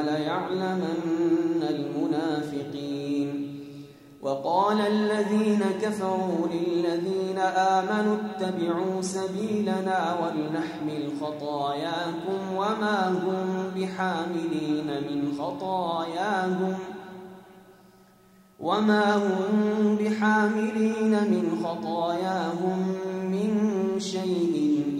وليعلمن المنافقين. وقال الذين كفروا للذين آمنوا اتبعوا سبيلنا ولنحمل خطاياكم وما هم بحاملين من خطاياهم وما هم بحاملين من خطاياهم من شيء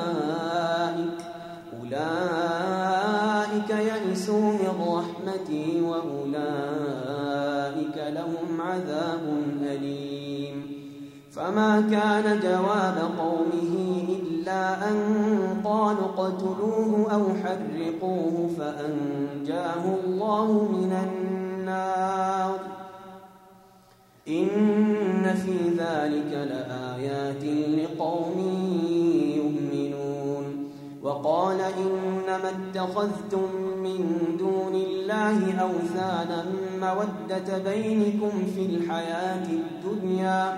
فما كان جواب قومه إلا أن قالوا اقتلوه أو حرقوه فأنجاه الله من النار. إن في ذلك لآيات لقوم يؤمنون. وقال إنما اتخذتم من دون الله أوثانا مودة بينكم في الحياة الدنيا.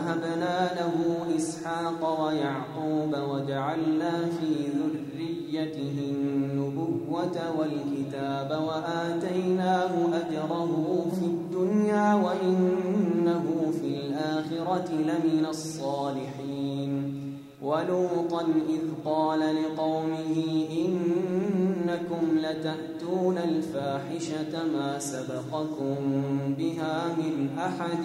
ووهبنا له إسحاق ويعقوب وجعلنا في ذريته النبوة والكتاب وآتيناه أجره في الدنيا وإنه في الآخرة لمن الصالحين ولوطا إذ قال لقومه إنكم لتأتون الفاحشة ما سبقكم بها من أحد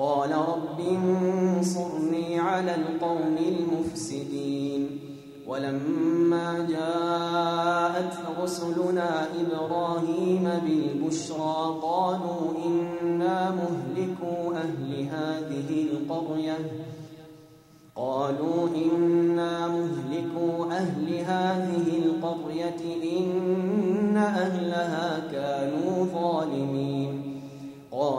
قال رب انصرني على القوم المفسدين. ولما جاءت رسلنا إبراهيم بالبشرى قالوا إنا مهلكوا أهل هذه القرية. قالوا إنا مهلكوا أهل هذه القرية إن أهلها كانوا ظالمين.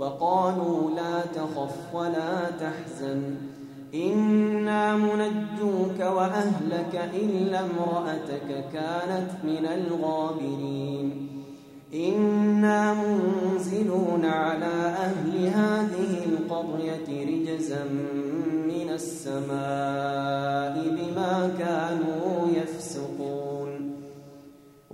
وقالوا لا تخف ولا تحزن. إنا منجوك وأهلك إلا امرأتك كانت من الغابرين. إنا منزلون على أهل هذه القرية رجزا من السماء بما كانوا يفسقون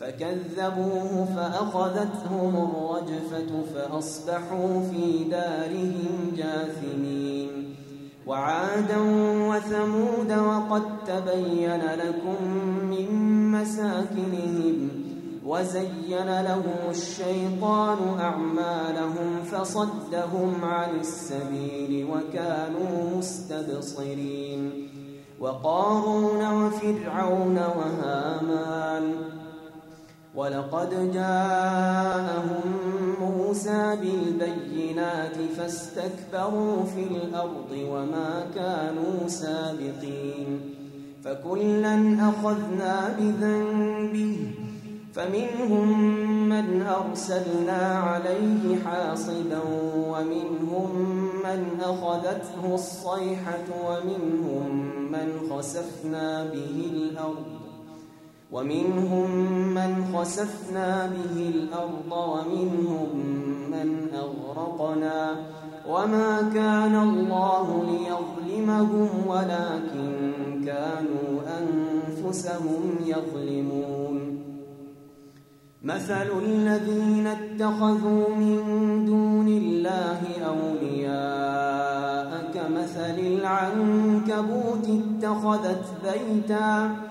فكذبوه فأخذتهم الرجفة فأصبحوا في دارهم جاثمين. وعادا وثمود وقد تبين لكم من مساكنهم وزين لهم الشيطان أعمالهم فصدهم عن السبيل وكانوا مستبصرين. وقارون وفرعون وهامان ولقد جاءهم موسى بالبينات فاستكبروا في الأرض وما كانوا سابقين فكلا أخذنا بذنبه فمنهم من أرسلنا عليه حاصبا ومنهم من أخذته الصيحة ومنهم من خسفنا به الأرض ومنهم من خسفنا به الأرض ومنهم من أغرقنا وما كان الله ليظلمهم ولكن كانوا أنفسهم يظلمون. مثل الذين اتخذوا من دون الله أولياء كمثل العنكبوت اتخذت بيتاً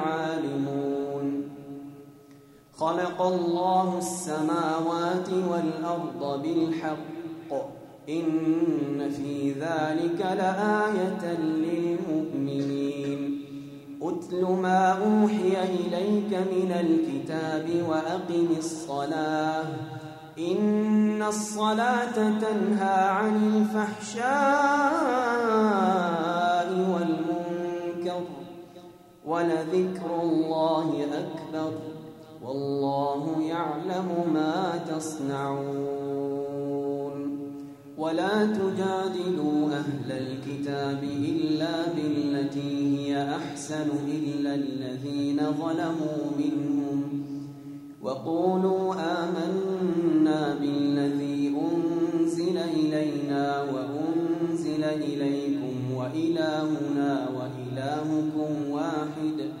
خلق الله السماوات والأرض بالحق. إن في ذلك لآية للمؤمنين. أتل ما أوحي إليك من الكتاب وأقم الصلاة. إن الصلاة تنهى عن الفحشاء والمنكر ولذكر الله أكبر. والله يعلم ما تصنعون. ولا تجادلوا أهل الكتاب إلا بالتي هي أحسن إلا الذين ظلموا منهم. وقولوا آمنا بالذي أنزل إلينا وأنزل إليكم وإلهنا وإلهكم واحد.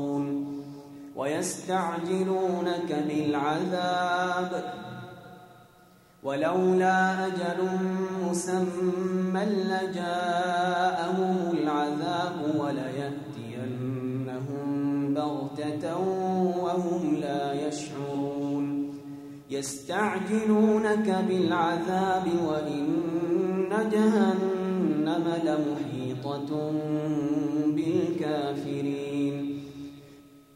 ويستعجلونك بالعذاب. ولولا أجل مسمى لجاءهم العذاب وليأتينهم بغتة وهم لا يشعرون. يستعجلونك بالعذاب وإن جهنم لمحيطة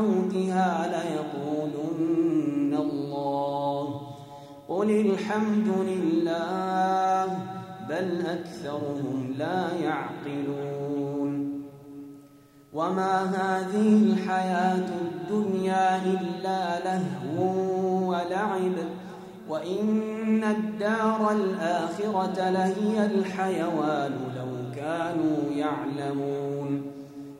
موتها ليقولن الله. قل الحمد لله بل أكثرهم لا يعقلون. وما هذه الحياة الدنيا إلا لهو ولعب. وإن الدار الآخرة لهي الحيوان لو كانوا يعلمون.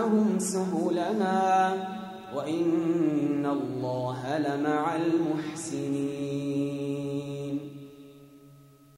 لنهدينهم سبلنا وإن الله لمع المحسنين